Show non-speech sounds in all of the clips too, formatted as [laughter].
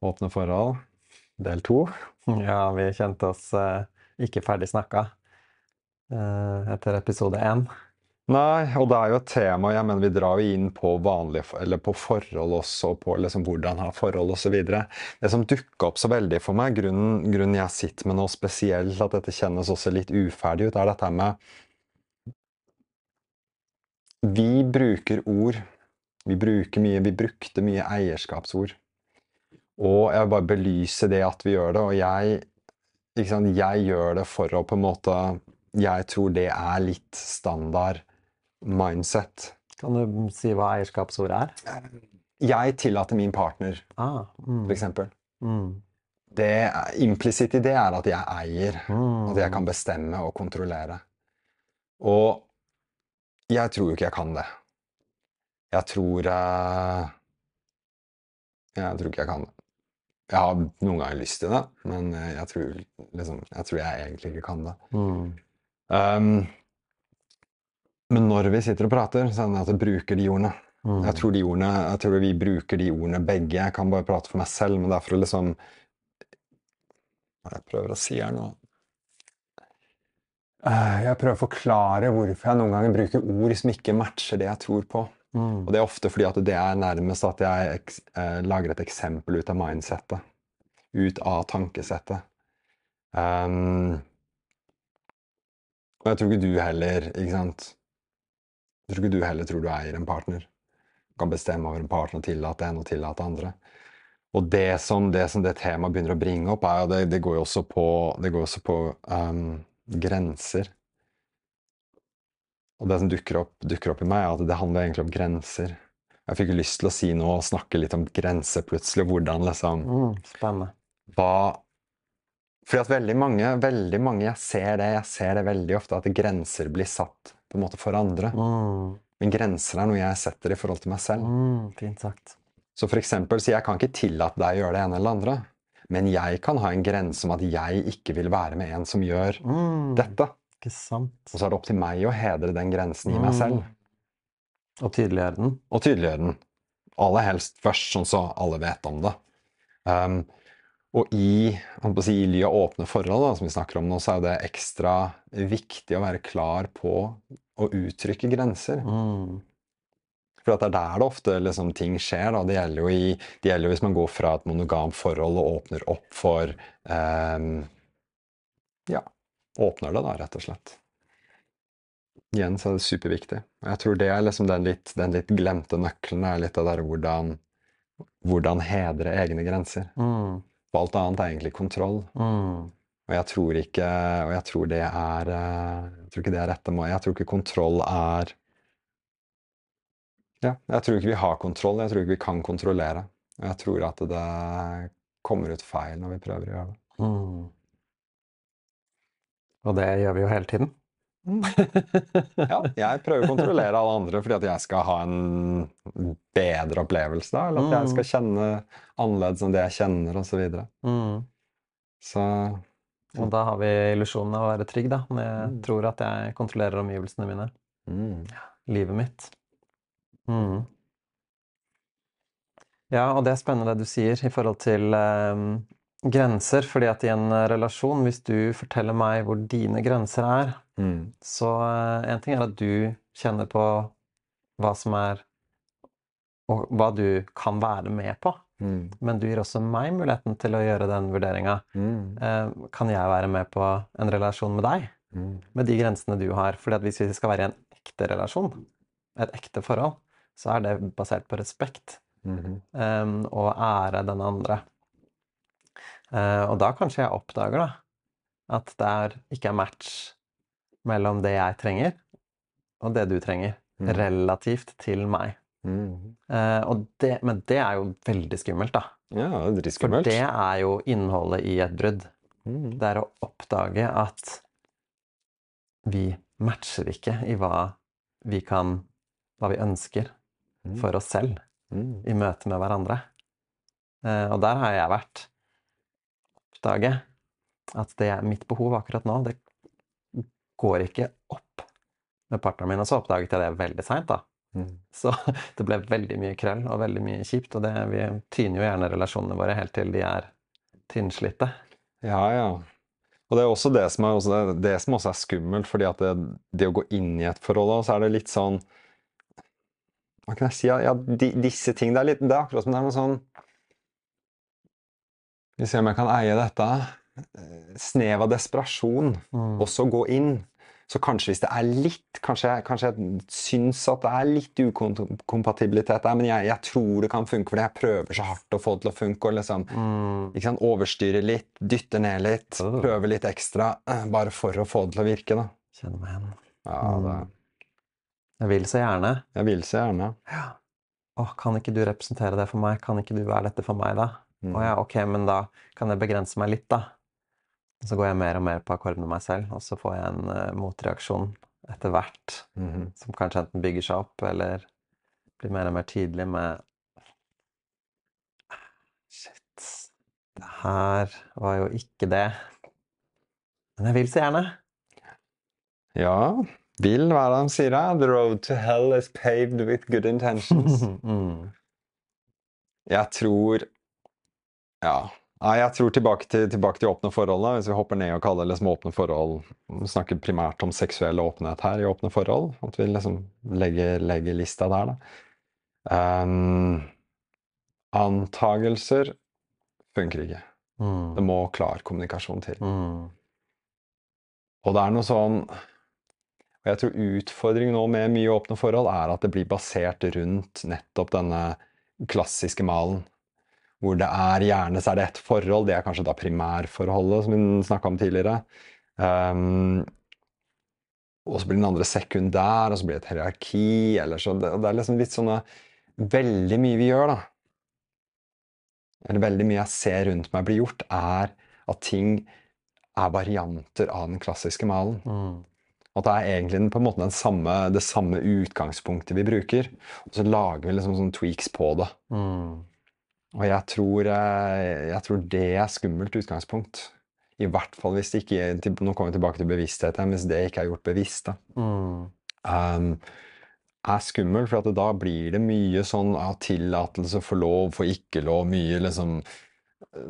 Åpne forhold, del to. [laughs] Ja, vi kjente oss eh, ikke ferdig snakka eh, etter episode én. Nei, og det er jo et tema jeg mener Vi drar jo inn på vanlige, eller på forhold også, på liksom hvordan ha forhold osv. Det som dukka opp så veldig for meg, grunnen, grunnen jeg sitter med nå spesielt, at dette kjennes også litt uferdig ut, er dette med Vi bruker ord. Vi bruker mye, vi brukte mye eierskapsord. Og jeg vil bare belyse det at vi gjør det, og jeg sant, Jeg gjør det for å på en måte Jeg tror det er litt standard mindset. Kan du si hva eierskapsordet er? Jeg tillater min partner, Ah, mm, for eksempel. mm, Det Implisitt i det er at jeg eier. mm. At jeg kan bestemme og kontrollere. Og jeg tror jo ikke jeg kan det. Jeg tror eh, Jeg tror ikke jeg kan det. Jeg har noen ganger lyst til det, men eh, jeg tror, liksom, jeg, tror jeg egentlig ikke kan det. Mm. Um, men når vi sitter og prater, så er det at jeg bruker de ordene. Mm. Jeg tror, de ordene, jeg tror vi bruker de ordene begge. Jeg kan bare prate for meg selv, men det er for å liksom Hva jeg prøver å si her nå? Eh, Jeg prøver å forklare hvorfor jeg noen ganger bruker ord som ikke matcher det jeg tror på. Mm. Og det er ofte fordi at det er nærmest at jeg eh, lager et eksempel ut av mindsettet. Ut av tankesettet. Um, og jeg tror ikke du heller, ikke sant Jeg tror ikke du heller tror du eier en partner. Kan bestemme over en partner og tillate en og tillate andre. Og det som det, som det temaet begynner å bringe opp, er jo det, det går jo også på, går også på um, grenser. Og det som dukker opp, dukker opp i meg, er at det handler egentlig om grenser. Jeg fikk jo lyst til å si noe og snakke litt om grenser plutselig. Hvordan liksom Mm. Spennende. hva Fordi at veldig mange, veldig mange Jeg ser det, jeg ser det veldig ofte, at grenser blir satt på en måte for andre. Mm. Men grenser er noe jeg setter i forhold til meg selv. Mm. Fint sagt. Så for eksempel, så jeg kan ikke tillate deg å gjøre det ene eller det andre. Men jeg kan ha en grense om at jeg ikke vil være med en som gjør Mm. dette. Ikke sant? Og så er det opp til meg å hedre den grensen i meg selv. Og tydeliggjøre den. og tydeliggjøre den. Aller helst først, sånn så alle vet om det. Um, og i, si, i ly av åpne forhold, da, som vi snakker om nå, så er det ekstra viktig å være klar på å uttrykke grenser. Mm. For at det er der det ofte liksom, ting skjer. Da. Det gjelder i, det gjelder jo hvis man går fra et monogamt forhold og åpner opp for um, Ja, åpner det, da, rett og slett. Igjen så er det superviktig. Jeg tror det er liksom den litt, den litt glemte nøkkelen, er litt det der hvordan, hvordan hedre egne grenser. Mm. For alt annet er egentlig kontroll. Mm. Og jeg tror ikke, og jeg tror det er eh, Jeg tror ikke det er rette måten. Jeg tror ikke kontroll er Ja, jeg tror ikke vi har kontroll. Jeg tror ikke vi kan kontrollere. Og jeg tror at det kommer ut feil når vi prøver å gjøre det. Mm. Og det gjør vi jo hele tiden. [laughs] Ja, jeg prøver å kontrollere alle andre fordi at jeg skal ha en bedre opplevelse, da, eller at jeg skal kjenne annerledes enn det jeg kjenner, osv. Så, videre. Mm. så Og da har vi illusjonen av å være trygg, da. Når jeg Mm. tror at jeg kontrollerer omgivelsene mine. mm. Livet mitt. Mm. Ja, og det er spennende det du sier i forhold til eh, grenser. fordi at i en relasjon, hvis du forteller meg hvor dine grenser er, Mm. så eh, en ting er at du kjenner på hva som er Og hva du kan være med på. Mm. Men du gir også meg muligheten til å gjøre den vurderinga. Mm. Eh, kan jeg være med på en relasjon med deg? Mm. med de grensene du har. Fordi at hvis vi skal være i en ekte relasjon, et ekte forhold, så er det basert på respekt -hmm. em, og ære den andre. Eh, og da kanskje jeg oppdager da, at det er, ikke er match mellom det jeg trenger, og det du trenger, Mm. relativt til meg. Mm. Og det, men det er jo veldig skummelt, da. Ja, det er For det er jo innholdet i et brudd. Mm. Det er å oppdage at vi matcher ikke i hva vi kan Hva vi ønsker Mm. for oss selv Mm. i møte med hverandre. Eh, og der har jeg vært. Oppdage at det er mitt behov akkurat nå, det går ikke opp med partneren min. Og så oppdaget jeg det veldig seint, da. Mm. Så [laughs] det ble veldig mye krøll og veldig mye kjipt. Og det, vi tyner jo gjerne relasjonene våre helt til de er tynnslitte. Ja, ja. Og det er også det som er, også, det som også er skummelt, fordi at det, det å gå inn i et forhold, da, så er det litt sånn Hva kan jeg si? Ja, de, disse ting Det er litt, det er akkurat som det er noe sånn Vi ser om jeg kan eie dette. Snev av desperasjon. Mm. Også gå inn. Så kanskje hvis det er litt Kanskje, kanskje jeg syns at det er litt ukompatibilitet der, men jeg, jeg tror det kan funke, fordi jeg prøver så hardt å få det til å funke. og liksom Mm. sant? Overstyre litt, dytte ned litt, Oh. prøve litt ekstra. eh, Bare for å få det til å virke, da. Kjenner meg igjen. Ja, det, Mm. Jeg vil så gjerne. jeg vil så gjerne. Ja. Å, kan ikke du representere det for meg? Kan ikke du være dette for meg, da? Mm. Å ja, ok, men da kan jeg begrense meg litt, da. Så går jeg mer og mer på akkord med meg selv, og så får jeg en uh, motreaksjon etter hvert, Mhm. som kanskje enten bygger seg opp, eller blir mer og mer tydelig med Shit, det her var jo ikke det. Men jeg vil så gjerne. Ja, vil hva er det han sier da? The road to hell is paved with good intentions. [laughs] mm. Jeg tror Ja. Nei, jeg tror tilbake til, tilbake til åpne forhold. da. Hvis vi hopper ned og kaller det liksom åpne forhold Vi snakker primært om seksuell åpenhet her i åpne forhold. At vi liksom legger, legger lista der, da. Um, antagelser funker ikke. Det Mm. må klar kommunikasjon til. Mm. Og det er noe sånn Og jeg tror utfordringen nå med mye åpne forhold er at det blir basert rundt nettopp denne klassiske malen. Hvor det er gjerne så er det ett forhold, det er kanskje da primærforholdet, som vi snakka om tidligere. Um, og så blir den andre sekundær, og så blir det et hierarki. Eller så, det, det er liksom litt sånne Veldig mye vi gjør, da. Eller veldig mye jeg ser rundt meg blir gjort, er at ting er varianter av den klassiske malen. Mm. At det er egentlig på en måte samme, det samme utgangspunktet vi bruker. Og så lager vi liksom sånne tweaks på det. Mm. Og jeg tror, eh, jeg tror det er skummelt utgangspunkt. I hvert fall hvis det ikke Nå kommer vi tilbake til bevissthet igjen. Hvis det ikke er gjort bevisst, da. Mm. Um, er skummelt, for at da blir det mye sånn ja, tillatelse for lov, for ikke lov, mye liksom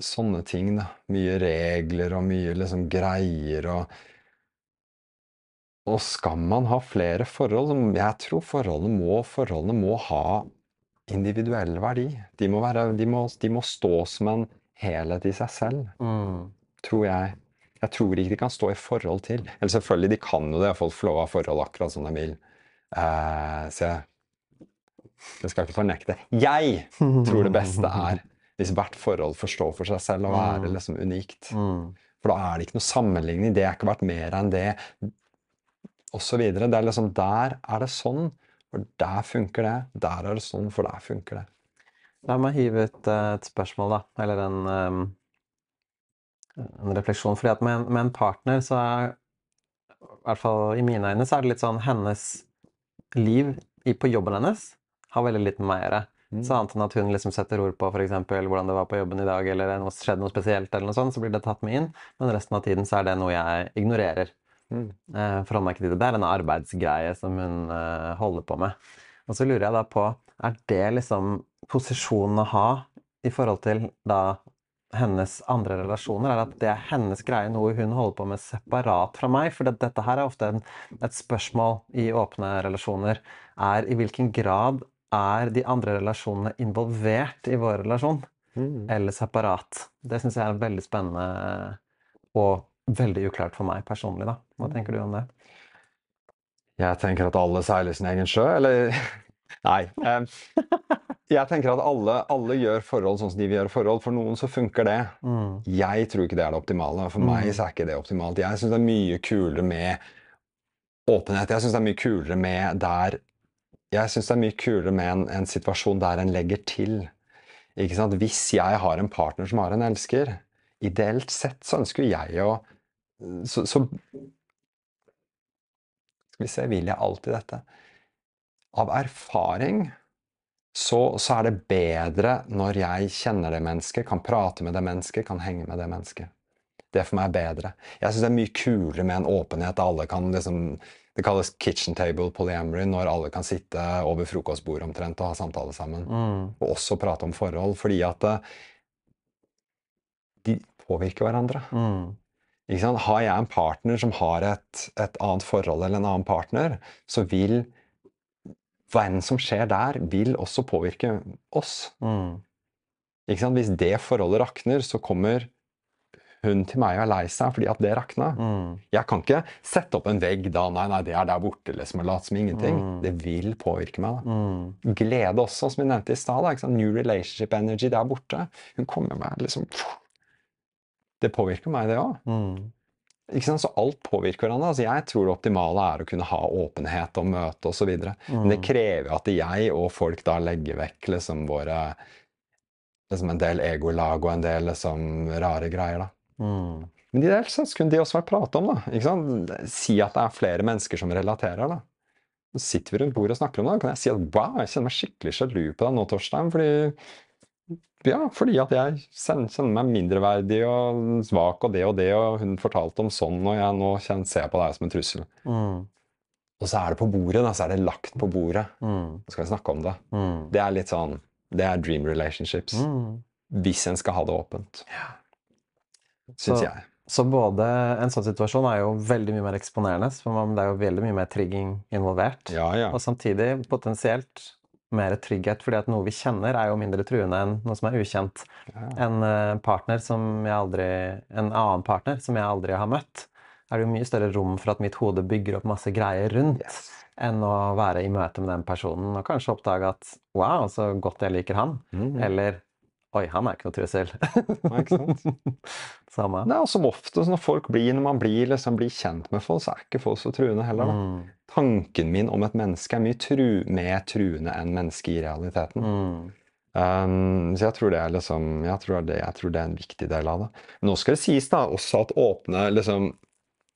Sånne ting, da. Mye regler og mye liksom greier og Og skal man ha flere forhold som Jeg tror forholdene må, forholdene må ha individuell verdi. De må, være, de, må, de må stå som en helhet i seg selv, Mm. tror jeg. Jeg tror ikke de kan stå i forhold til Eller selvfølgelig, de kan jo det. Folk får lov av forhold akkurat som de vil. Eh, så jeg, jeg skal ikke fornekte. Jeg tror det beste er hvis hvert forhold får stå for seg selv og være Mm. liksom unikt. Mm. For da er det ikke noe sammenligning. Det er ikke vært mer enn det, osv. Det er liksom Der er det sånn, for der funker det. Der er det sånn, for der funker det. La meg hive ut eh, et spørsmål, da. Eller en, ehm, en refleksjon. Fordi at med, en- med en partner så er I hvert fall i mine øyne så er det litt sånn hennes liv på jobben hennes har veldig litt med meg å gjøre. Mm. Så annet enn at hun liksom setter ord på f.eks. hvordan det var på jobben i dag, eller noe skjedde noe spesielt, eller noe sånt, så blir det tatt med inn. Men resten av tiden så er det noe jeg ignorerer. Mm. Eh, meg ikke til det. Det er en arbeidsgreie som hun eh, holder på med. Og så lurer jeg da på, er det liksom posisjonen å ha i forhold til da hennes andre relasjoner? Er at det er hennes greie, noe hun holder på med separat fra meg? For det, dette her er ofte en, et spørsmål i åpne relasjoner. Er i hvilken grad er de andre relasjonene involvert i vår relasjon? Mm. eller separat. Det syns jeg er veldig spennende og veldig uklart for meg personlig. da. Hva tenker du om det? Jeg tenker at alle seiler sin egen sjø, eller [laughs] Nei. Jeg tenker at alle, alle gjør forhold sånn som de vil gjøre forhold. For noen så funker det. Mm. Jeg tror ikke det er det optimale. For meg Mm. så er ikke det optimalt. Jeg syns det er mye kulere med åpenhet. Jeg syns det er mye kulere med der Jeg synes det er mye kulere med en, en situasjon der en legger til. Ikke sant? Hvis jeg har en partner som har en elsker, ideelt sett så ønsker jeg å så, så Skal vi se, vil jeg alltid dette? Av erfaring så, så er det bedre når jeg kjenner det mennesket, kan prate med det mennesket, kan henge med det mennesket. Det for meg er bedre. Jeg syns det er mye kulere med en åpenhet. Alle kan liksom Det kalles kitchen table polyamory, når alle kan sitte over frokostbordet omtrent og ha samtale sammen. Mm. Og også prate om forhold, fordi at eh, de påvirker hverandre. Mm. Har jeg en partner som har et, et annet forhold eller en annen partner, så vil enn som skjer der, vil også påvirke oss. Mm. Hvis det forholdet rakner, så kommer hun til meg og er lei seg fordi at det rakna. Mm. Jeg kan ikke sette opp en vegg da. Nei, nei, det er der borte, liksom, og late som ingenting. Mm. Det vil påvirke meg. da. Mm. Glede også, som vi nevnte i stad. New relationship energy der borte. Hun kommer med liksom Det påvirker meg, det òg. Mm. Så alt påvirker hverandre. Altså, jeg tror det optimale er å kunne ha åpenhet og møte osv. Men det Mm. krever at jeg og folk da legger vekk liksom våre liksom En del egolag og en del liksom rare greier, da. Mm. Men ideelt sett kunne de også vært prate om, da. Si at det er flere mennesker som relaterer, da. Så sitter vi rundt bordet og snakker om det, da kan jeg si at wow, jeg kjenner meg skikkelig sjalu på deg nå, Torstein, fordi ja, fordi at jeg kjenner meg mindreverdig og svak og det og det, og hun fortalte om sånn, og jeg nå ser jeg på deg som en trussel. Mm. Og så er det på bordet, da, så er det lagt på bordet. Mm. Så skal vi snakke om det. Mm. Det er litt sånn Det er dream relationships. Mm. Hvis en skal ha det åpent. Syns jeg. Så både en sånn situasjon er jo veldig mye mer eksponerende, for det er jo veldig mye mer trigging involvert. Ja, ja. Og samtidig potensielt mer trygghet, fordi at noe vi kjenner er jo mindre truende enn noe som er ukjent. En eh, partner som jeg aldri En annen partner som jeg aldri har møtt, er det jo mye større rom for at mitt hode bygger opp masse greier rundt, Yes. enn å være i møte med den personen og kanskje oppdage at wow, så godt jeg liker han. Mhm. Eller oi, han er ikke noe trussel. Nei, ikke sant? [laughs] Samme. Det er som oftest når folk blir, når man blir, liksom, blir kjent med folk, så er ikke folk så truende heller. Mm. Tanken min om et menneske er mye tru, mer truende enn mennesket i realiteten. Mm. Um, så jeg tror det er liksom jeg tror det, jeg tror det er en viktig del av det. Men nå skal det sies da også at åpne liksom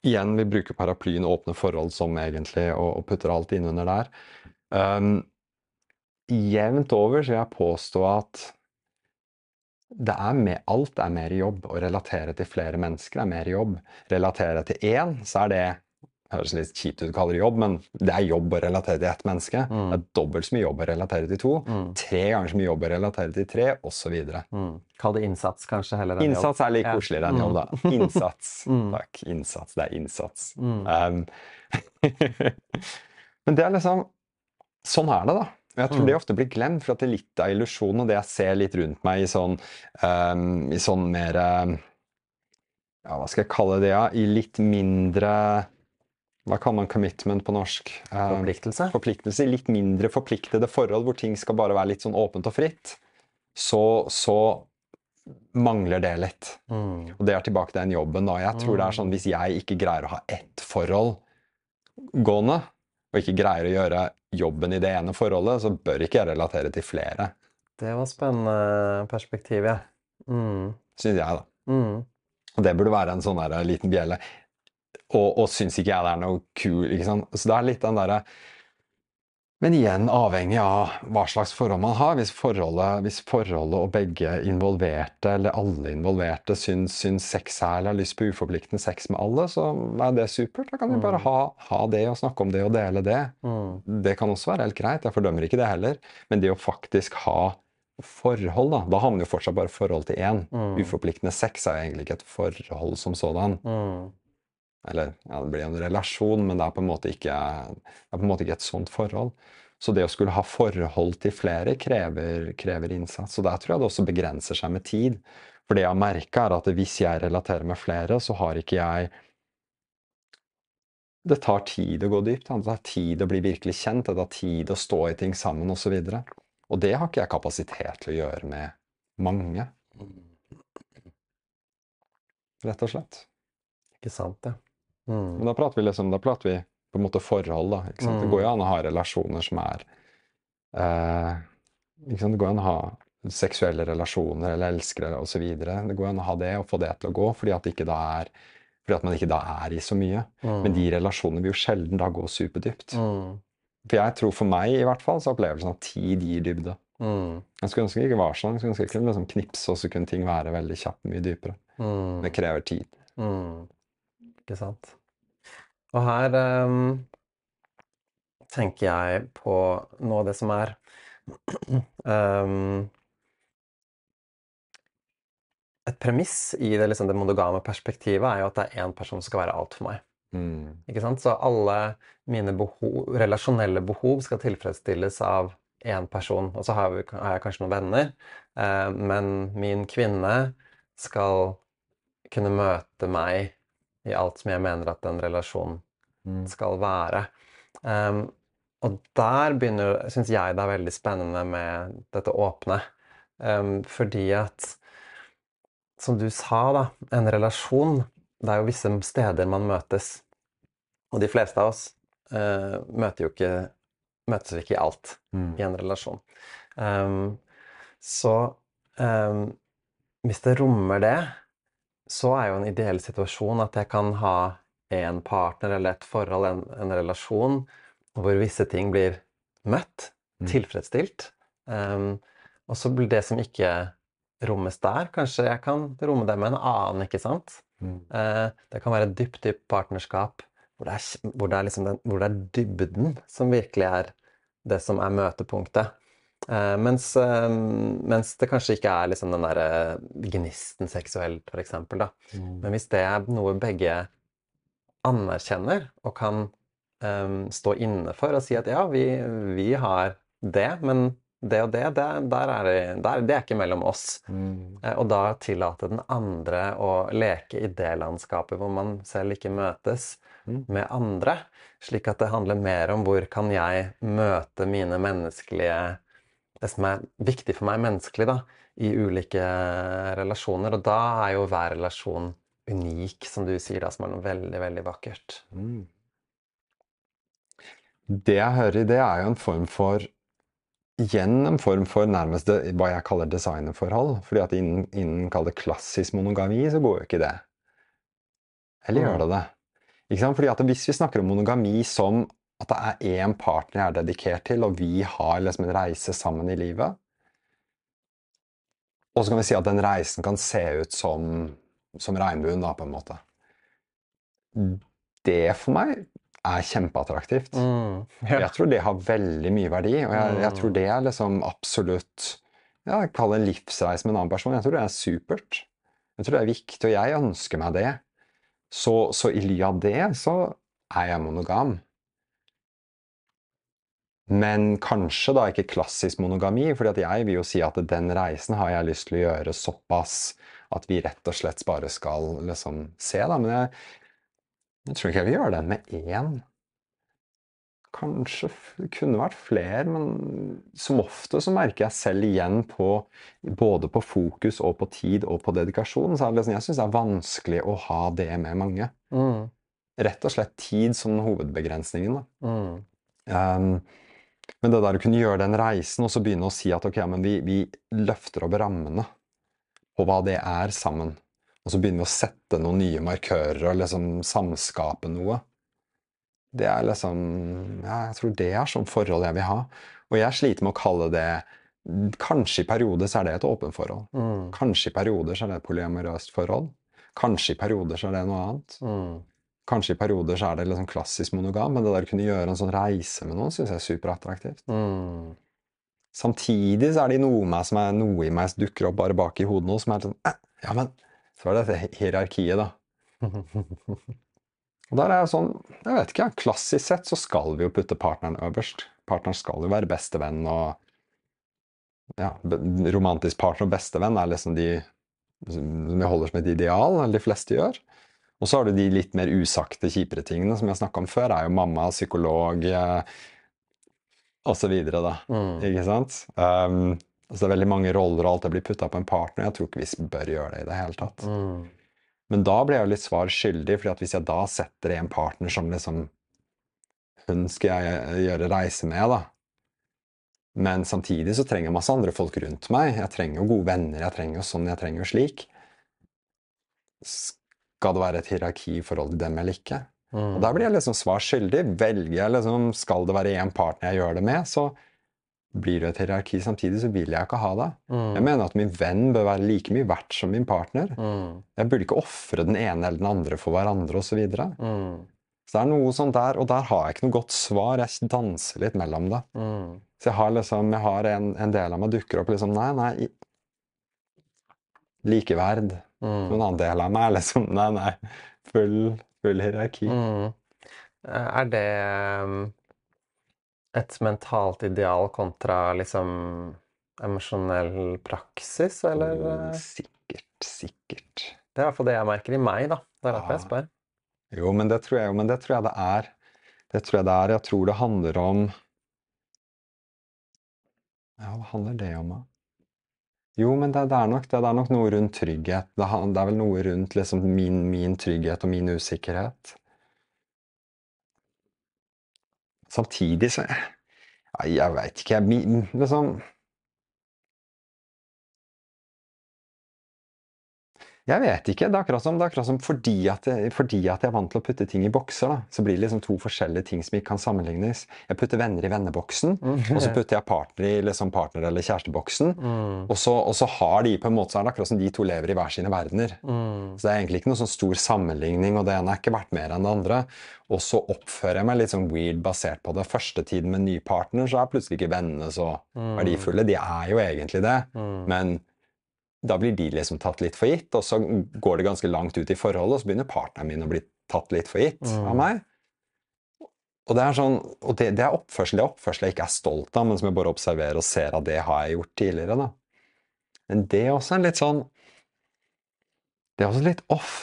Igjen, vi bruker paraplyen åpne forhold som egentlig, og, og putter alt innunder der. Um, jevnt over så vil jeg påstå at det er med, alt er mer jobb. Å relatere til flere mennesker er mer jobb. Relatere til én, så er det høres litt kjipt ut å kalle det jobb, men det er jobb å relatere til ett menneske. Mm. Det er dobbelt så mye jobb å relatere til to. Mm. Tre ganger så mye jobb å relatere til tre, osv. Mm. Kall det innsats, kanskje, heller enn jobb. Innsats er litt koseligere enn Mm. jobb, da. Innsats. [laughs] Mm. Takk. Innsats. Det er innsats. Mm. Um, [laughs] men det er liksom Sånn er det, da. Og jeg tror Mm. det ofte blir glemt, for at det er litt av illusjonen, og det jeg ser litt rundt meg i sånn, um, i sånn mer um, Ja, hva skal jeg kalle det, ja? I litt mindre Hva kaller man commitment på norsk? Um, Forpliktelse. forpliktelse, litt mindre forpliktede forhold hvor ting skal bare være litt sånn åpent og fritt, så, så mangler det litt. Mm. Og det er tilbake til den jobben. da. Jeg tror det er sånn hvis jeg ikke greier å ha ett forhold gående, og ikke greier å gjøre jobben i det ene forholdet, så bør ikke jeg relatere til flere, Det var spennende perspektiv, ja. Mm. syns jeg, da. Mm. Og det burde være en sånn der liten bjelle. Og, og syns ikke jeg det er noe kul, ikke sant. Så det er litt den derre Men igjen avhengig av hva slags forhold man har. Hvis forholdet, hvis forholdet og begge involverte, eller alle involverte, syns, syns sex er eller har lyst på uforpliktende sex med alle, så er det supert. Da kan vi bare ha, ha det og snakke om det og dele det. Mm. Det kan også være helt greit, jeg fordømmer ikke det heller. Men det å faktisk ha forhold, da Da havner jo fortsatt bare forhold til én. Mm. Uforpliktende sex er jo egentlig ikke et forhold som sådan. Mm. Eller ja, det blir en relasjon, men det er ikke, det er på en måte ikke et sånt forhold. Så det å skulle ha forhold til flere krever, krever innsats. Og der tror jeg det også begrenser seg med tid. For det jeg har merka, er at hvis jeg relaterer med flere, så har ikke jeg Det tar tid å gå dypt. Det tar tid å bli virkelig kjent. Det tar tid å stå i ting sammen osv. Og, så og det har ikke jeg kapasitet til å gjøre med mange, rett og slett. Ikke sant, det. Mm. Men da prater vi liksom, da prater vi på en måte forhold, da. Ikke sant? Det Mm. går jo an å ha relasjoner som er eh, ikke sant? Det går an å ha seksuelle relasjoner eller elskere osv. Det går an å ha det og få det til å gå, fordi at, ikke da er, fordi at man ikke da er i så mye. Mm. Men de relasjonene vil jo sjelden da gå superdypt. Mm. For jeg tror for meg i hvert fall, så opplevelsen av tid gir dybde. Mm. Jeg skulle ønske det ikke var sånn. Jeg skulle ønske jeg kunne liksom knipse, og så kunne ting være veldig kjapt mye dypere. Mm. Det krever tid. Mm. Ikke sant. Og her um, tenker jeg på noe av det som er um, [clears throat] Et premiss i det, liksom, det monogame perspektivet er jo at det er én person som skal være alt for meg. Mm. Ikke sant? Så alle mine behov, relasjonelle behov skal tilfredsstilles av én person. Og så har, vi, har jeg kanskje noen venner, eh, men min kvinne skal kunne møte meg i alt som jeg mener at en relasjon Mm. skal være. Um, og der begynner, syns jeg det er veldig spennende med dette åpne. Um, fordi at, som du sa, da, en relasjon Det er jo visse steder man møtes. Og de fleste av oss uh, møter jo ikke Møtes ikke i alt Mm. i en relasjon. Um, så hvis det rommer det, så er jo en ideell situasjon at jeg kan ha en partner eller et forhold, en, en relasjon, hvor visse ting blir møtt, Mm. tilfredsstilt. Um, og så blir det som ikke rommes der, kanskje jeg kan romme det med en annen, ikke sant? Mm. Uh, det kan være et dypt, dypt partnerskap hvor det, er, hvor, det liksom den, hvor det er dybden som virkelig er det som er møtepunktet. Eh, mens, uh, mens det kanskje ikke er liksom den derre gnisten seksuelt, da. Mm. Men hvis det er noe begge anerkjenner og kan um, stå inne for og si at ja, vi, vi har det, men det og det, det, der er det, der, det er ikke mellom oss. Mm. Uh, Og da tillate den andre å leke i det landskapet hvor man selv ikke møtes Mm. med andre. Slik at det handler mer om hvor kan jeg møte mine menneskelige Det som er viktig for meg menneskelig, da, i ulike relasjoner. Og da er jo hver relasjon unik, som du sier, da, som er noe veldig, veldig vakkert. Mm. Det jeg hører i det, er jo en form for Igjen en form for nærmest det, hva jeg kaller designerforhold. fordi at innen, innen kall det klassisk monogami, så går jo ikke det. Eller gjør Mm. det det? Sant? Fordi at Hvis vi snakker om monogami som at det er én partner jeg er dedikert til, og vi har liksom en reise sammen i livet Og så kan vi si at den reisen kan se ut som, som regnbuen, da, på en måte. Det for meg er kjempeattraktivt. Mm. Ja. Jeg tror det har veldig mye verdi, og jeg, jeg tror det er liksom absolutt ja, Jeg kaller det en livsreise med en annen person. Jeg tror det er supert. Jeg tror det er viktig, og jeg ønsker meg det. Så, så i ly av det så er jeg monogam. Men kanskje da ikke klassisk monogami, for jeg vil jo si at den reisen har jeg lyst til å gjøre såpass at vi rett og slett bare skal liksom se, da. Men jeg, jeg tror ikke jeg vil gjøre den med én. Kanskje det kunne vært flere, men som ofte så merker jeg selv igjen på både på fokus og på tid og på dedikasjon, så liksom, jeg syns det er vanskelig å ha det med mange. Mm. Rett og slett tid som hovedbegrensningen. da. Mm. Um, men det der å kunne gjøre den reisen, og så begynne å si at ok, men vi, vi løfter opp rammene på hva det er sammen. Og så begynner vi å sette noen nye markører og liksom samskape noe. Det er liksom Ja, jeg tror det er sånn forhold jeg vil ha. Og jeg sliter med å kalle det Kanskje i perioder så er det et åpent forhold. Mm. Kanskje i perioder så er det et polyamorøst forhold. Kanskje i perioder så er det noe annet. Mm. Kanskje i perioder så er det liksom klassisk monogam, men det der å kunne gjøre en sånn reise med noen, syns jeg er superattraktivt. Mm. Samtidig så er det noe, meg som er, noe i meg som dukker opp bare bak i hodet nå, som er sånn Ja, men så er det dette hierarkiet, da. [laughs] Og der er jeg sånn Jeg vet ikke, klassisk sett så skal vi jo putte partneren øverst. Partneren skal jo være bestevenn og Ja, romantisk partner og bestevenn er liksom de som vi holder som et ideal, eller de fleste gjør. Og så har du de litt mer usagte, kjipere tingene som jeg snakka om før, er jo mamma, psykolog eh, da. Mm. Ikke sant? Um, altså det er veldig mange roller, og alt det blir putta på en partner. Jeg tror ikke vi bør gjøre det i det hele tatt. Mm. Men da blir jeg jo litt svar skyldig, at hvis jeg da setter en partner som liksom Hun skal jeg gjøre reise med, da. Men samtidig så trenger jeg masse andre folk rundt meg. Jeg trenger jo gode venner, jeg trenger jo sånn, jeg trenger jo slik. Skal det være et hierarki i forhold til dem eller ikke? Mm. Og der blir jeg liksom svar skyldig. Velger jeg liksom, Skal det være én partner jeg gjør det med, så blir det et hierarki. Samtidig så vil jeg ikke ha det. Mm. Jeg mener at min venn bør være like mye verdt som min partner. Mm. Jeg burde ikke ofre den ene eller den andre for hverandre osv. Så, videre. Mm. Så det er noe sånn der, og der har jeg ikke noe godt svar. Jeg danser litt mellom det. Mm. Så jeg har liksom, jeg har en, en del av meg dukker opp liksom Nei, nei. Likeverd. Mm. Noen annen del av meg er liksom Nei, nei. Full, full hierarki. Mm. Er det um, et mentalt ideal kontra liksom emosjonell praksis, eller? Sikkert, sikkert. Det er i hvert fall det jeg merker i meg, da. Det er derfor jeg spør. Jo, men det tror jeg men det tror jeg det er. Det tror jeg det er. Jeg tror det handler om Ja, hva handler det om, da? Jo, men det, det, er nok, det, det er nok noe rundt trygghet. Det, er vel noe rundt liksom min, min trygghet og min usikkerhet. Samtidig så Jeg, jeg veit ikke. Jeg, liksom Jeg vet ikke. Det er akkurat som, det er akkurat som fordi, at jeg, fordi at jeg er vant til å putte ting i bokser, da, så blir det liksom to forskjellige ting som ikke kan sammenlignes. Jeg putter venner i venneboksen, og så putter jeg partner i liksom partner- eller kjæresteboksen. Mm. Og så, og så har de på en måte så er det akkurat som de to lever i hver sine verdener. Mm. Så det er egentlig ikke noe sånn stor sammenligning, og det ene er ikke verdt mer enn det andre. Og så oppfører jeg meg litt sånn weird basert på det. Første tiden med ny partner, så er plutselig ikke vennene så verdifulle. De er jo egentlig det, Mm. men da blir de liksom tatt litt for gitt, og så går det ganske langt ut i forholdet, og så begynner partneren min å bli tatt litt for gitt Mm. av meg. Og det er sånn, og det, det er oppførsel, det er oppførsel jeg ikke er stolt av, men som jeg bare observerer og ser at det har jeg gjort tidligere. da. Men det er også en litt sånn Det er også litt off.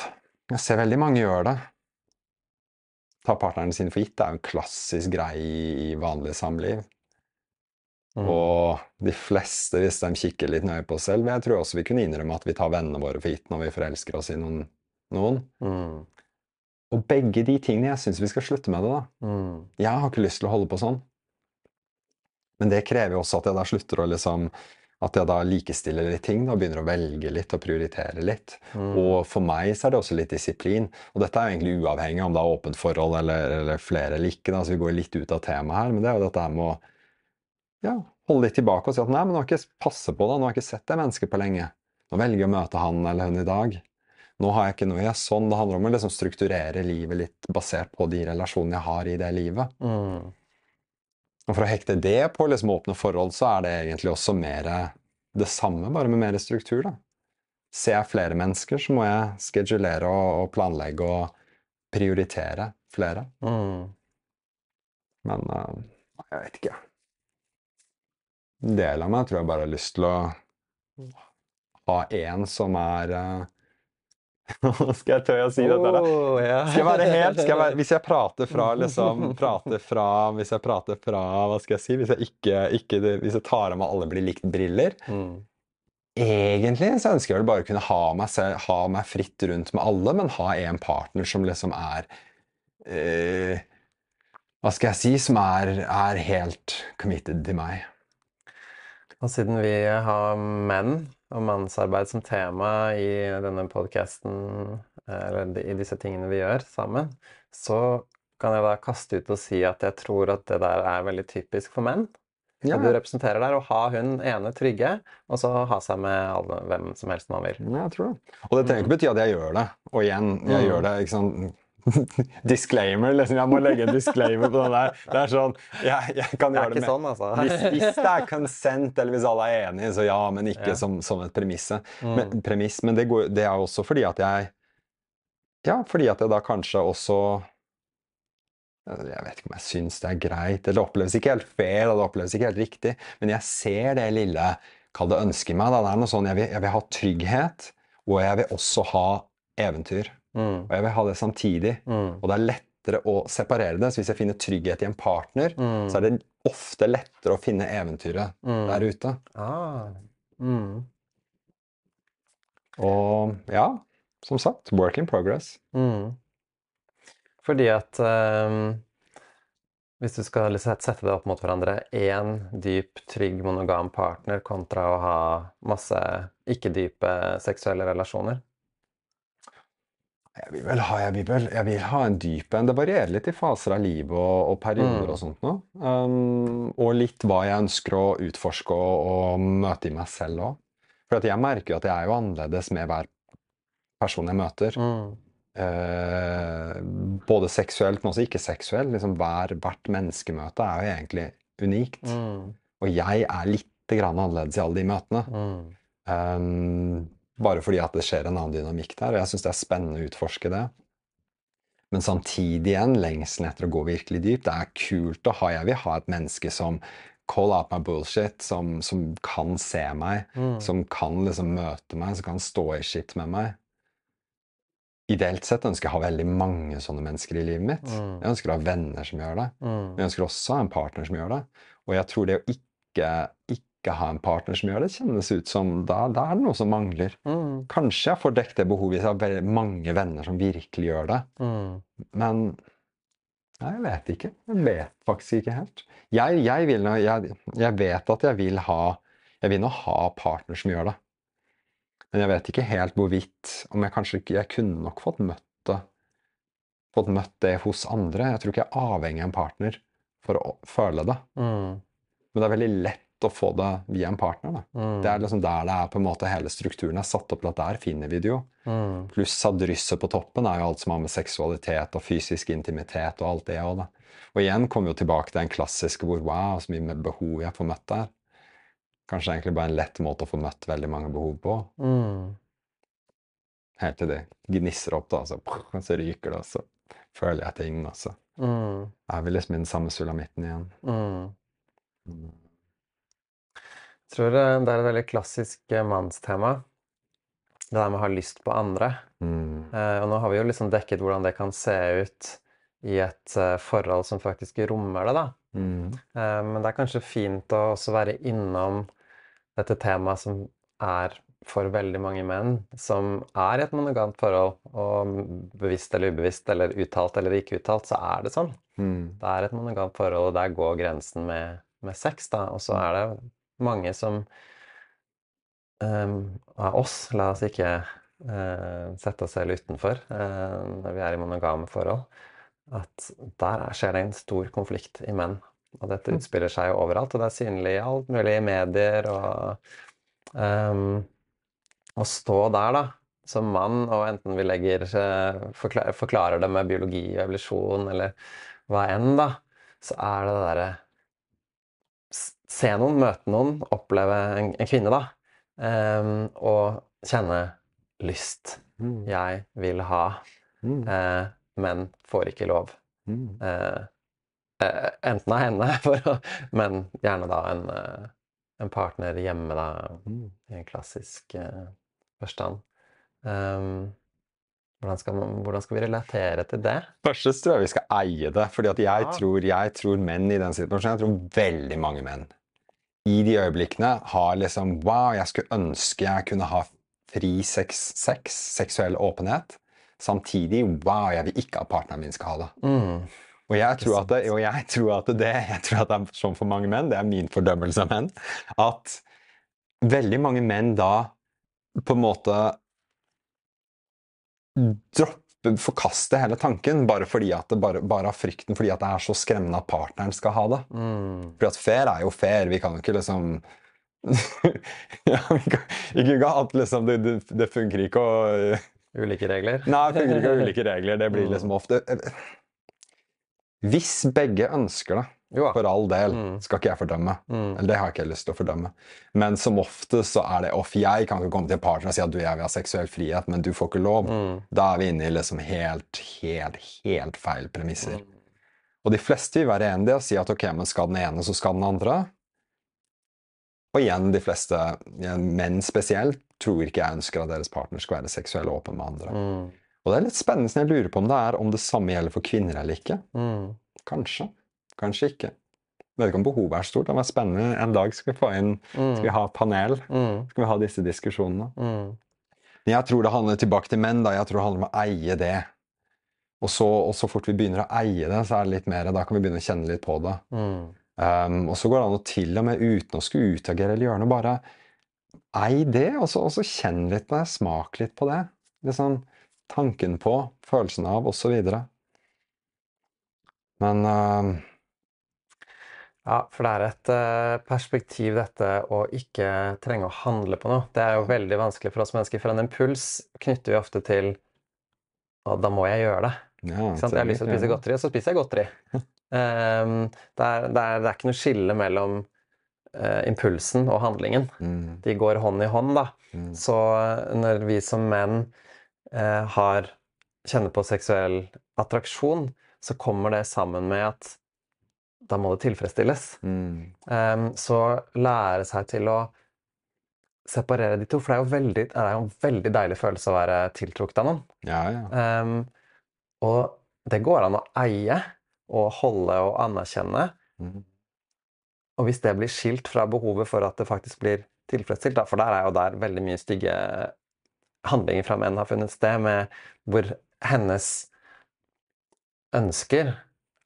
Jeg ser veldig mange gjøre det. Ta partnerne sine for gitt. Det er jo en klassisk greie i, i vanlig samliv. Mm. Og de fleste, hvis de kikker litt nøye på oss selv, jeg tror også vi kunne innrømme at vi tar vennene våre for gitt når vi forelsker oss i noen. noen. Mm. Og begge de tingene, jeg syns vi skal slutte med det. da. Mm. Jeg har ikke lyst til å holde på sånn. Men det krever jo også at jeg da slutter å liksom At jeg da likestiller litt ting da, og begynner å velge litt og prioritere litt. Mm. Og for meg så er det også litt disiplin. Og dette er jo egentlig uavhengig om det er åpent forhold eller, eller flere eller ikke. Da. Så vi går litt ut av temaet her, men det er jo dette her med å ja, holde litt tilbake og si at nei, men nå har jeg ikke passet på det, nå har jeg ikke sett det mennesket på lenge. Nå velger jeg å møte han eller hun i dag. Nå har jeg ikke noe jeg er sånn. Det handler om å liksom strukturere livet litt basert på de relasjonene jeg har i det livet. Mm. Og for å hekte det på liksom åpne forhold, så er det egentlig også mer det samme, bare med mer struktur. da. Ser jeg flere mennesker, så må jeg skedulere og, og planlegge og prioritere flere. Mm. Men uh, jeg vet ikke. En del av meg tror jeg bare har lyst til å ha en som er eh, [laughs] Skal jeg tørre å si dette? da? Skal jeg være helt jeg være, Hvis jeg prater fra liksom [laughs] prater fra, Hvis jeg prater fra Hva skal jeg si? Hvis jeg ikke, ikke Hvis jeg tar av meg alle blir likt-briller Mm. Egentlig så ønsker jeg vel bare å kunne ha meg, selv, ha meg fritt rundt med alle, men ha en partner som liksom er eh, Hva skal jeg si? Som er, er helt committed til meg. Og siden vi har menn og mannsarbeid som tema i denne podkasten, eller i disse tingene vi gjør sammen, så kan jeg da kaste ut og si at jeg tror at det der er veldig typisk for menn. Ja, Og du representerer der å ha hun ene trygge, og så ha seg med alle, hvem som helst man vil. Ja, jeg tror det. Og det trenger ikke bety at jeg gjør det. Og igjen, jeg Mm. gjør det ikke sant? [laughs] disclaimer, liksom. Jeg må legge en disclaimer på den der. Det er sånn Jeg, jeg kan Det gjøre det med sånn, altså. hvis, [laughs] hvis det er consent, eller hvis alle er enige, så ja, men ikke Ja. som, som et premisse. Mm. Men, premiss. Men det, går, det er også fordi at jeg Ja, fordi at jeg da kanskje også jeg vet ikke om jeg syns det er greit. eller Det oppleves ikke helt fair, eller det oppleves ikke helt riktig. Men jeg ser det lille Kall det ønsket i meg. Da. Det er noe sånn, jeg vil, jeg vil ha trygghet, og jeg vil også ha eventyr. Mm. Og jeg vil ha det samtidig. Mm. Og det er lettere å separere det. Så hvis jeg finner trygghet i en partner, Mm. så er det ofte lettere å finne eventyret Mm. der ute. Ah. Mm. Og ja, som sagt, work in progress. Mm. Fordi at um hvis du skal liksom sette det opp mot hverandre, én dyp, trygg, monogam partner kontra å ha masse ikke-dype seksuelle relasjoner Jeg vil vel ha, jeg vil vel, jeg vil ha en dyp en. Det varierer litt i faser av livet og, og perioder Mm. og sånt noe. Um, og litt hva jeg ønsker å utforske og, og møte i meg selv òg. For at jeg merker jo at jeg er jo annerledes med hver person jeg møter. mm. Uh, både seksuelt, men også ikke-seksuelt. Liksom hver, hvert menneskemøte er jo egentlig unikt. Mm. Og jeg er litt grann annerledes i alle de møtene. Mm. Um, bare fordi at det skjer en annen dynamikk der, og jeg syns det er spennende å utforske det. Men samtidig igjen lengselen etter å gå virkelig dypt. Det er kult å ha Jeg vil ha et menneske som call out my bullshit, som, som kan se meg, Mm. som kan liksom møte meg, som kan stå i shit med meg. Ideelt sett ønsker jeg å ha veldig mange sånne mennesker i livet mitt. Mm. Jeg ønsker å ha venner som gjør det. Mm. Jeg ønsker også å ha en partner som gjør det. Og jeg tror det å ikke, ikke ha en partner som gjør det, kjennes ut som da, da er det noe som mangler. Mm. Kanskje jeg får dekket det behovet hvis jeg har mange venner som virkelig gjør det. Mm. Men nei, jeg vet ikke. Jeg vet faktisk ikke helt. Jeg, jeg, vil, jeg, jeg vet at jeg vil ha Jeg vil nå ha partner som gjør det. Men jeg vet ikke helt hvorvidt Om jeg kanskje Jeg kunne nok fått møtt det Fått møtt det hos andre. Jeg tror ikke jeg er avhengig av en partner for å føle det. Mm. Men det er veldig lett å få det via en partner. Mm. Det er liksom der det er på en måte hele strukturen er satt opp til at der finner vi det jo. Mm. Pluss at drysset på toppen er jo alt som har med seksualitet og fysisk intimitet og alt det òg. Og igjen kommer vi tilbake til den klassiske hvor wow, så mye med behov jeg får møtt der. Kanskje egentlig bare en lett måte å få møtt veldig mange behov på. Mm. Helt til det gnisser opp, da, så, og så ryker det, og så føler jeg ting, og så Mm. er vi liksom i den samme sulamitten igjen. Mm. Jeg tror eh, det er et veldig klassisk eh, mannstema. Det der med å ha lyst på andre. Mm. Eh, og nå har vi jo liksom dekket hvordan det kan se ut i et forhold som faktisk rommer det, da. Mm. Men det er kanskje fint å også være innom dette temaet som er for veldig mange menn, som er i et monogamt forhold, og bevisst eller ubevisst, eller uttalt eller ikke uttalt, så er det sånn. Mm. Det er et monogamt forhold, og der går grensen med, med sex, da. Og så er det mange som um, Av oss, la oss ikke uh, sette oss selv utenfor uh, når vi er i monogame forhold, at der er- skjer det en stor konflikt i menn. Og dette utspiller seg jo overalt, og det er synlig i alt mulig i medier og um, Å stå der, da, som mann, og enten vi legger eh, forklarer det med biologi og evolusjon, eller hva enn, da, så er det det derre Se noen, møte noen, oppleve en, en kvinne, da, um, og kjenne lyst. Mm. Jeg vil ha, Mm. uh, men får ikke lov. Mm. Uh, uh, enten av henne, [laughs] for å, men gjerne da en, en partner hjemme, da, Mm. i en klassisk forstand. Um, hvordan, skal man, hvordan skal vi relatere til det? Først tror jeg vi skal eie det. fordi jeg, Ja. tror, jeg tror menn i den situasjonen Jeg tror veldig mange menn i de øyeblikkene har liksom Wow, jeg skulle ønske jeg kunne ha fri sex, sex seksuell åpenhet. Samtidig Wow, jeg vil ikke at partneren min skal ha det. Mm. Og jeg tror at det, og jeg tror at det, jeg tror at det er sånn for mange menn, det er min fordømmelse av menn, at veldig mange menn da på en måte dropper, forkaster hele tanken, bare fordi at det bare, bare av frykten fordi at det er så skremmende at partneren skal ha det. Mm. For at fair er jo fair, vi kan jo ikke liksom [laughs] ja, ikke at liksom det, det, det funker ikke å Ulike regler? Nei, det funker ikke å ulike regler. Det blir Mm. liksom ofte Hvis begge ønsker det, Jo for all del, Mm. skal ikke jeg fordømme. Mm. Eller det har jeg ikke lyst til å fordømme. Men som ofte så er det off. Jeg kan ikke komme til en partner og si at du, jeg vil ha seksuell frihet, men du får ikke lov. Mm. Da er vi inne i liksom helt, helt, helt feil premisser. Mm. Og de fleste vil være enige og si at ok, men skal den ene, så skal den andre. Og igjen, de fleste, menn spesielt, tror ikke jeg ønsker at deres partner skal være seksuell åpen med andre. Mm. Og det er litt spennende, så jeg lurer på om det er om det samme gjelder for kvinner eller ikke. Kanskje. Kanskje ikke. Jeg vet ikke om behovet er stort. Det var spennende. En dag skal vi få inn Skal vi Mm. ha panel. Mm. Skal vi ha disse diskusjonene. Mm. Men jeg tror det handler tilbake til menn. da, Jeg tror det handler om å eie det. Og så, og så fort vi begynner å eie det, så er det litt mer, da kan vi begynne å kjenne litt på det. Mm. Um, og så går det an å til og med uten å skulle utagere eller gjøre noe, bare ei det, og så, og så kjenn litt på det, smak litt på det. Liksom tanken på, følelsen av, osv. Men um, Ja, for det er et eh, perspektiv dette å ikke trenge å handle på noe. Det er jo veldig vanskelig for oss mennesker, for en impuls knytter vi ofte til og da må jeg gjøre det. Ja? Jeg har lyst til å spise godteri, og så spiser jeg godteri. um, [laughs] det, er, det, er, det er ikke noe skille mellom uh, impulsen og handlingen. Mm, De går hånd i hånd, da. mm, Så når vi som menn uh, har kjenner på seksuell attraksjon, så kommer det sammen med at da må det tilfredsstilles. mm, Um, så lære seg til å separere de to, for det er jo veldig, det er jo en veldig deilig følelse å være tiltrukket av noen. ja, ja. Um, og det går an å eie og holde og anerkjenne. Mm, Og hvis det blir skilt fra behovet for at det faktisk blir tilfredsstilt, da, for der er jo der veldig mye stygge handlinger fra menn har funnet sted, med hvor hennes ønsker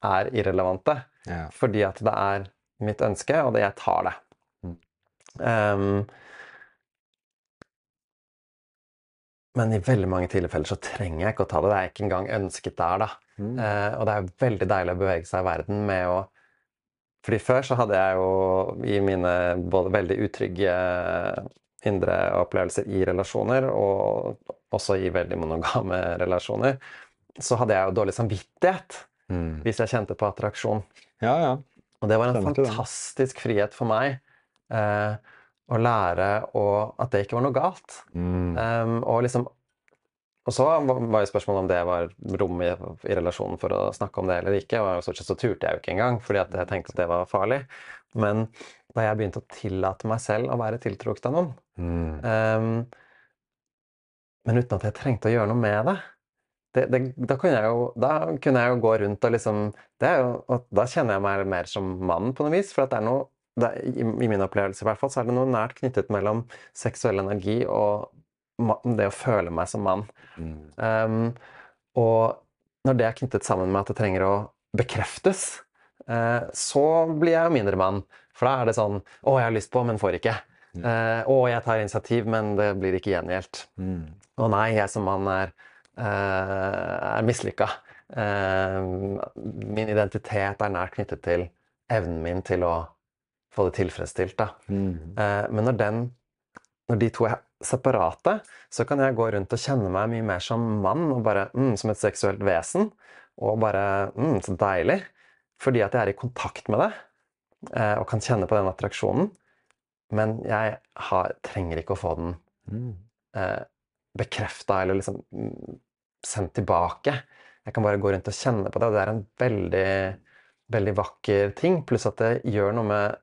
er irrelevante. Ja. Fordi at det er mitt ønske, og det jeg tar det. Mm. Ehm, men i veldig mange tilfeller så trenger jeg ikke å ta det. Det er ikke engang ønsket der, da. Mm, Uh, og det er veldig deilig å bevege seg i verden med å Fordi før så hadde jeg jo i mine både veldig utrygge indre opplevelser i relasjoner, og også i veldig monogame relasjoner, så hadde jeg jo dårlig samvittighet mm. hvis jeg kjente på attraksjon. Ja, ja. Og det var en Stemmer fantastisk frihet for meg eh, å lære å, at det ikke var noe galt. Mm, Um, og liksom og så var jo spørsmålet om det var rom i, i relasjonen for å snakke om det eller ikke. Og stort sett så turte jeg jo ikke engang, fordi jeg tenkte at det var farlig. Men da jeg begynte å tillate meg selv å være tiltrukket av noen, mm, um, men uten at jeg trengte å gjøre noe med det, det, det da, kunne jeg jo, da kunne jeg jo gå rundt og liksom det jo, og Da kjenner jeg meg mer som mann på noe vis. For at det er noe det, er- i, I min opplevelse i hvert fall, så er det noe nært knyttet mellom seksuell energi og det å føle meg som mann. mm. Um, og når det er knyttet sammen med at det trenger å bekreftes, uh, så blir jeg jo mindre mann. For da er det sånn Å, jeg har lyst på, men får ikke. Eh, å, jeg tar initiativ, men det blir ikke gjengjeldt. Mm. Å nei, jeg som mann er, er mislykka. Eh, min identitet er nært knyttet til evnen min til å få det tilfredsstilt. Mm. Eh, men når, den, når de to er separate, så kan jeg gå rundt og kjenne meg mye mer som mann, og bare, mm, som et seksuelt vesen. Og bare mm, Så deilig. Fordi at jeg er i kontakt med det, eh, og kan kjenne på den attraksjonen. Men jeg har, trenger ikke å få den Mm. eh, bekrefta eller liksom mm, sendt tilbake. Jeg kan bare gå rundt og kjenne på det, og det er en veldig, veldig vakker ting. Pluss at det gjør noe med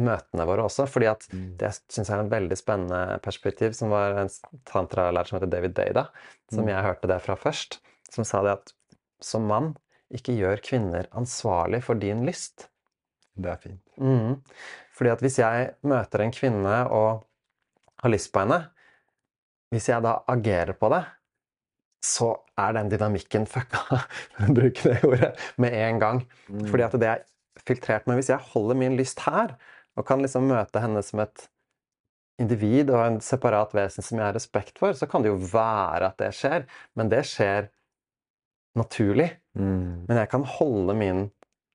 møtene våre også. fordi at Mm. det syns jeg er en veldig spennende perspektiv, som var en tantralærer som heter David Dada, som Mm. jeg hørte det fra først, som sa det at som mann, ikke gjør kvinner ansvarlig for din lyst. Det er fint. Mm. Fordi at hvis jeg møter en kvinne og har lyst på henne, hvis jeg da agerer på det, så er den dynamikken fucka, for å bruke det ordet, med en gang. Mm. Fordi at det er filtrert. Men hvis jeg holder min lyst her, og kan liksom møte henne som et individ og en separat vesen som jeg har respekt for, så kan det jo være at det skjer. Men det skjer naturlig. Mm. Men jeg kan holde min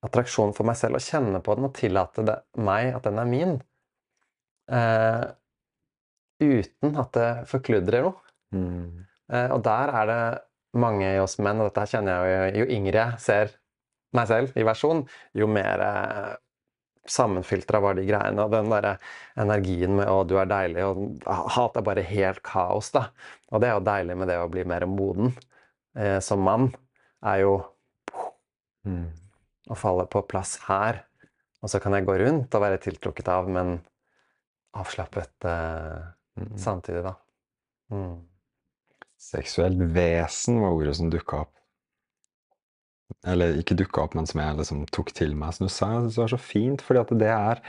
attraksjon for meg selv og kjenne på den og tillate det, meg at den er min. Eh, uten at det forkludrer noe. Mm. Eh, og der er det mange i oss menn, og dette kjenner jeg jo Jo yngre jeg ser meg selv i versjon, jo mer eh, sammenfiltra var de greiene. Og den derre energien med 'å, du er deilig', og hat er bare helt kaos, da. Og det er jo deilig med det å bli mer moden eh, som mann, er jo Mm. å falle på plass her. Og så kan jeg gå rundt og være tiltrukket av, men avslappet eh, Mm. samtidig, da. Mm. Seksuelt vesen var ordet som dukka opp. Eller ikke dukka opp, men som jeg liksom tok til meg. Som du sa, jeg syns det var så fint, fordi at det er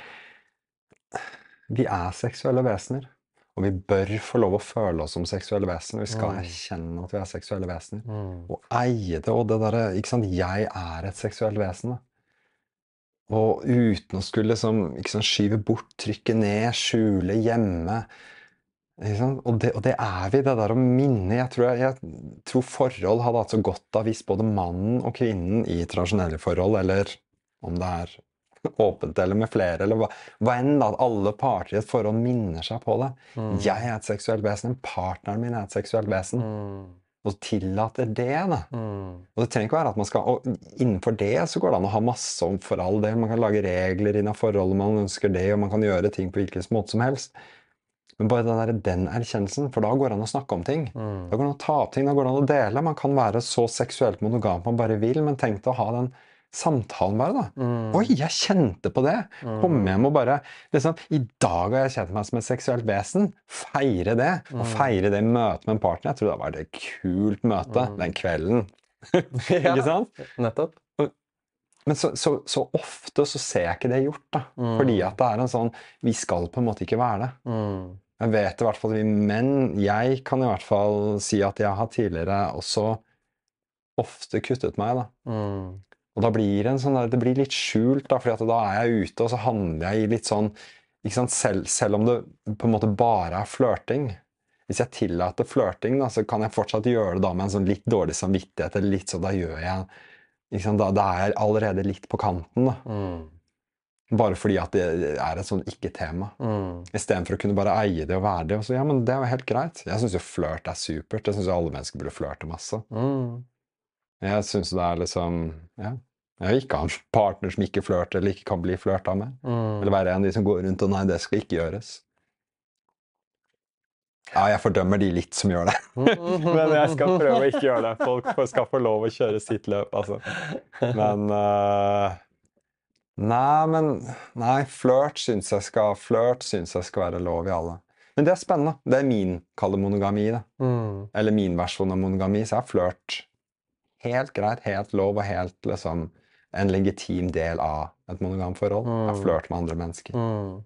Vi er seksuelle vesener. Og vi bør få lov å føle oss som seksuelle vesener. Vi skal Mm. erkjenne at vi er seksuelle vesener. Mm. Og eie det. Og det derre Ikke sant. Jeg er et seksuelt vesen. Og uten å skulle liksom sant, skyve bort, trykke ned, skjule, gjemme. Og, det, og det er vi. Det der å minne Jeg tror, jeg, jeg tror forhold hadde hatt så godt av hvis både mannen og kvinnen i tradisjonelle forhold, eller om det er [laughs] åpent eller med flere, eller hva, hva enn, da, at alle parter i et forhold minner seg på det. Mm. Jeg er et seksuelt vesen. Partneren min er et seksuelt vesen. Mm. og tillater det. da. Mm. Og det trenger ikke være at man skal, og Innenfor det så går det an å ha masse om for all del. Man kan lage regler innen forholdet man ønsker det, og man kan gjøre ting på hvilken måte som helst. Men bare den, der, den erkjennelsen, for da går det an å snakke om ting. Mm. Da går det an å ta opp ting, da går det an å dele. Man kan være så seksuelt monogam man bare vil, men tenk deg å ha den samtalen bare, da. Mm. Oi, jeg kjente på det! Komme hjem og bare liksom, I dag har jeg kjent meg som et seksuelt vesen. Feire det. Og Mm. feire det møte med en partner. Jeg tror det var et kult møte Mm. den kvelden. [laughs] Ikke sant? nettopp. Men så, så, så ofte så ser jeg ikke det gjort, da. Mm. Fordi at det er en sånn Vi skal på en måte ikke være det. Jeg vet i hvert fall vi menn Jeg kan i hvert fall si at jeg har tidligere også ofte kuttet meg, da. Mm. Og da blir det en sånn det blir litt skjult, da, fordi da er jeg ute, og så handler jeg i litt sånn ikke? Selv, selv om det på en måte bare er flørting. Hvis jeg tillater flørting, da, så kan jeg fortsatt gjøre det da med en sånn litt dårlig samvittighet. eller litt sånn, Da gjør jeg ikke sant? Da, da er jeg allerede litt på kanten. da. Mm. Bare fordi at det er et sånn ikke-tema. Mm. Istedenfor å kunne bare eie det og være det. Og så, ja, men det er jo helt greit. Jeg syns jo flørt er supert. Jeg syns alle mennesker burde flørte masse. Mm. Jeg syns det er liksom Ja. Jeg vil ikke ha en partner som ikke flørter, eller ikke kan bli flørta med. Mm. Eller være en av de som går rundt og Nei, det skal ikke gjøres. Ja, jeg fordømmer de litt som gjør det. [laughs] Men jeg skal prøve å ikke gjøre det. Folk skal få lov å kjøre sitt løp, altså. Men øh, Nei, men Nei, flørt syns jeg skal Flørt syns jeg skal være lov i alle. Men det er spennende. Det er min kalde monogami. det. Mm. Eller min versjon av monogami. Så er flørt helt greit, helt lov og helt liksom en legitim del av et monogamforhold. Er har flørt med andre mennesker. Mm.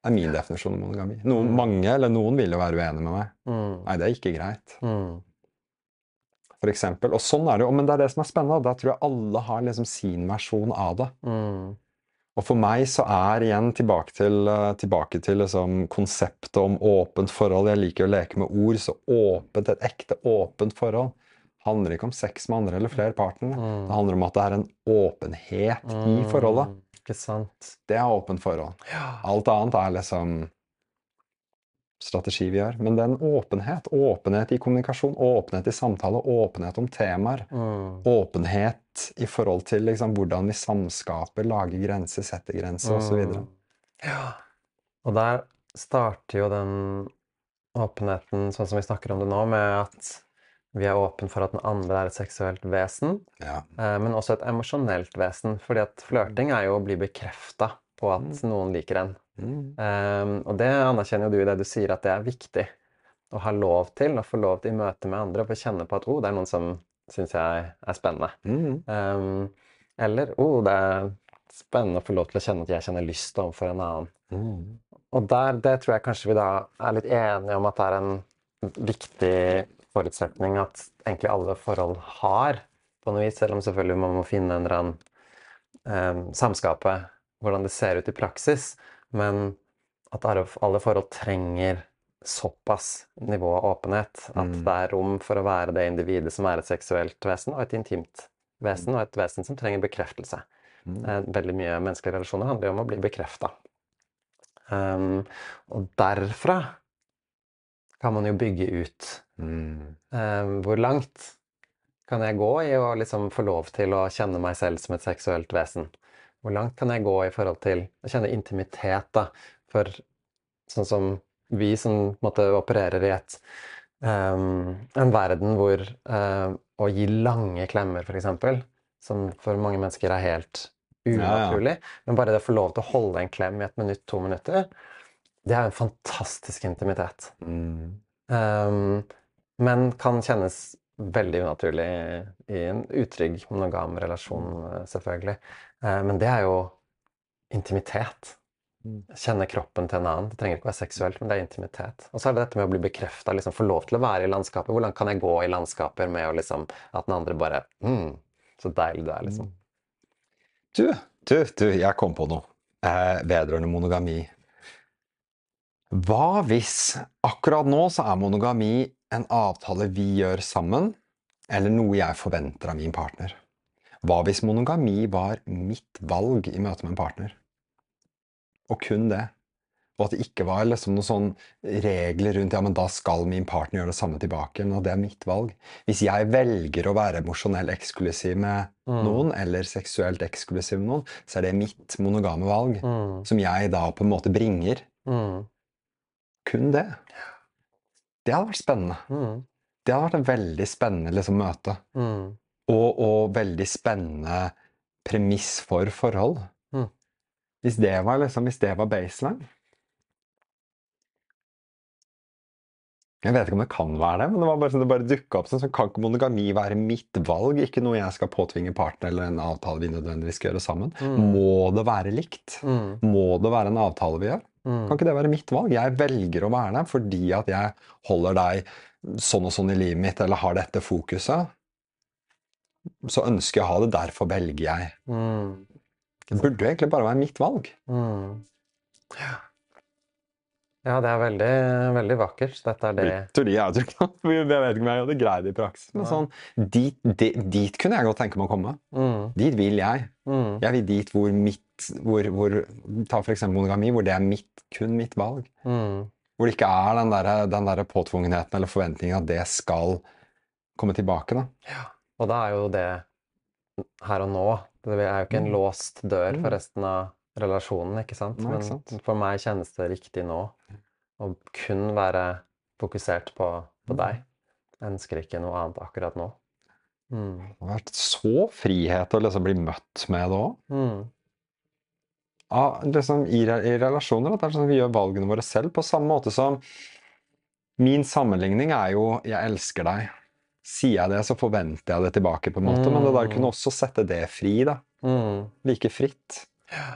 Det er min definisjon av monogami. Noen, mange, eller noen vil jo være uenige med meg. Mm. Nei, det er ikke greit. Mm. For eksempel. Og sånn er det jo. Men det er det som er spennende. Da tror jeg alle har liksom sin versjon av det. Mm. Og for meg så er igjen tilbake til, eh, tilbake til liksom konseptet om åpent forhold. Jeg liker å leke med ord. Så åpent, et ekte åpent forhold handler ikke om sex med andre eller flere partnere. Mm. Det handler om at det er en åpenhet i forholdet. Mm. Ikke sant. Det er åpent forhold. Ja. Alt annet er liksom strategi vi gjør. Men den åpenhet, åpenhet i kommunikasjon, åpenhet i samtale, åpenhet om temaer, Mm. åpenhet i forhold til liksom, hvordan vi samskaper, lager grenser, setter grenser osv. Mm. Ja. Og der starter jo den åpenheten, sånn som vi snakker om det nå, med at vi er åpne for at den andre er et seksuelt vesen, Ja. eh, men også et emosjonelt vesen. Fordi at flørting er jo å bli bekrefta på at noen liker en. Mm. Um, og det anerkjenner jo du i det du sier at det er viktig å ha lov til, å få lov til i møte med andre, å få kjenne på at oh, det er noen som syns jeg er spennende. Mm. Um, eller oh, det er spennende å få lov til å kjenne at jeg kjenner lyst overfor en annen. Mm. Og der, det tror jeg kanskje vi da er litt enige om at det er en viktig forutsetning at egentlig alle forhold har, på noe vis, selv om selvfølgelig man må finne en eller annen um, samskapet, hvordan det ser ut i praksis. Men at alle forhold trenger såpass nivå av åpenhet at Mm. det er rom for å være det individet som er et seksuelt vesen, og et intimt vesen, og et vesen som trenger bekreftelse. Mm. Eh, Veldig mye menneskelige relasjoner handler jo om å bli bekrefta. Um, og derfra kan man jo bygge ut. Mm. Um, hvor langt kan jeg gå i å liksom få lov til å kjenne meg selv som et seksuelt vesen? Hvor langt kan jeg gå i forhold til å kjenne intimitet, da? For sånn som vi som måte opererer i et um, en verden hvor uh, å gi lange klemmer, f.eks., som for mange mennesker er helt ja. unaturlig, men bare det å få lov til å holde en klem i et minutt, to minutter, det er en fantastisk intimitet. Mm. Um, men kan kjennes veldig unaturlig i en utrygg monogam relasjon, selvfølgelig. Eh, men det er jo intimitet. Mm. Kjenne kroppen til en annen. Det trenger ikke være seksuelt, men det er intimitet. Og så er det dette med å bli bekrefta, liksom få lov til å være i landskapet. Hvordan kan jeg gå i landskaper med å liksom At den andre bare mm, Så deilig du er, liksom. Du, du, du, jeg kom på noe eh, vedrørende monogami. Hva hvis akkurat nå så er monogami en avtale vi gjør sammen, eller noe jeg forventer av min partner? Hva hvis monogami var mitt valg i møte med en partner? Og kun det. Og at det ikke var liksom noen sånn regler rundt ja, men da skal min partner gjøre det samme tilbake. Men at det er mitt valg. Hvis jeg velger å være emosjonell eksklusiv med Mm. noen, eller seksuelt eksklusiv med noen, så er det mitt monogame valg. Mm. Som jeg da på en måte bringer. Mm. Kun det. Det hadde vært spennende. Mm. Det hadde vært et veldig spennende liksom, møte. Og, og veldig spennende premiss for forhold. Mm. Hvis det var liksom, hvis det var baseline Jeg vet ikke om det kan være det, men det var bare sånn, det bare dukka opp sånn. Så kan ikke monogami være mitt valg? Ikke noe jeg skal påtvinge partner eller en avtale vi nødvendigvis skal gjøre sammen? Mm. Må det være likt? Mm. Må det være en avtale vi gjør? Mm. Kan ikke det være mitt valg? Jeg velger å være der fordi at jeg holder deg sånn og sånn i livet mitt, eller har dette fokuset. Så ønsker jeg å ha det, derfor velger jeg. Mm. Det burde jo egentlig bare være mitt valg. Mm. Ja, det er veldig, veldig vakkert. Dette er det Teori er jo ikke [laughs] Jeg vet ikke om jeg hadde greid det i praksis. Men sånn, dit, dit, dit kunne jeg godt tenke meg å komme. mm. Dit vil jeg. Mm. Jeg vil dit hvor mitt hvor, hvor, Ta for eksempel monogami, hvor det er mitt, kun mitt valg. Mm. Hvor det ikke er den der, den der påtvungenheten eller forventningen at det skal komme tilbake. da. Og da er jo det her og nå. Det er jo ikke en Mm. låst dør Mm. for resten av relasjonen, ikke sant? Nei, Men ikke sant. for meg kjennes det riktig nå å kun være fokusert på, på Mm. deg. Jeg ønsker ikke noe annet akkurat nå. Mm. Det har vært så frihet å liksom bli møtt med det òg. Mm. Liksom, i, I relasjoner at det er sånn vi gjør valgene våre selv, på samme måte som Min sammenligning er jo 'jeg elsker deg'. Sier jeg det, så forventer jeg det tilbake, på en måte. Men det der kunne også sette det fri, da. Mm. Like fritt.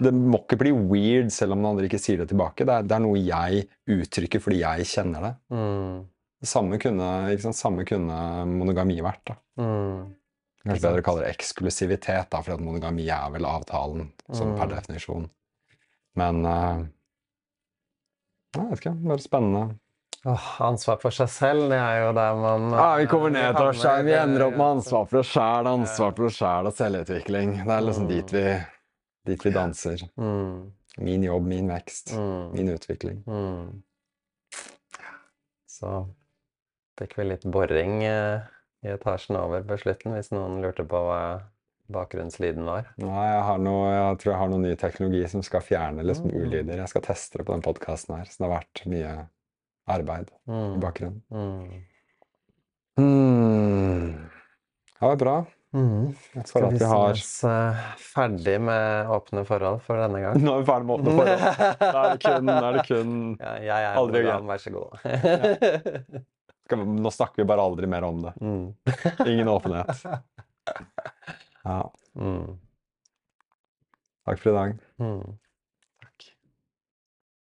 Det må ikke bli weird selv om den andre ikke sier det tilbake. Det er, det er noe jeg uttrykker fordi jeg kjenner det. Mm. Det samme kunne, sant? Samme kunne monogami vært. da. Mm. Kanskje bedre å kalle det eksklusivitet, da, for monogami er vel avtalen sånn per Mm. definisjon. Men uh, Jeg vet ikke. Bare spennende. Åh, ansvar for seg selv, det er jo der man Ja, vi kommer ned til oss selv. Vi ender opp med ansvar for oss sjæl, ansvar for oss sjæl og selvutvikling. Det er liksom dit vi, dit vi danser. Mm. Min jobb, min vekst, Mm. min utvikling. Mm. Så fikk vi litt boring eh, i etasjen over på slutten, hvis noen lurte på hva bakgrunnslyden var. Nei, jeg, har noe, jeg tror jeg har noe ny teknologi som skal fjerne liksom Mm. ulyder. Jeg skal teste det på den podkasten her, så det har vært mye arbeid i Mm. bakgrunnen. Mm. Hmm. Det var bra. Mm. Jeg Skal føler vi at vi har Vi eh, ferdig med åpne forhold for denne gang? Nå er vi ferdig med åpne forhold. Da er det kun, er det kun [laughs] Ja, jeg er Aldri igjen. vær så god. skal vi, Nå snakker vi bare aldri mer om det. mm. Ingen åpenhet. [laughs] Ja. Mm. Takk for i dag. Mm.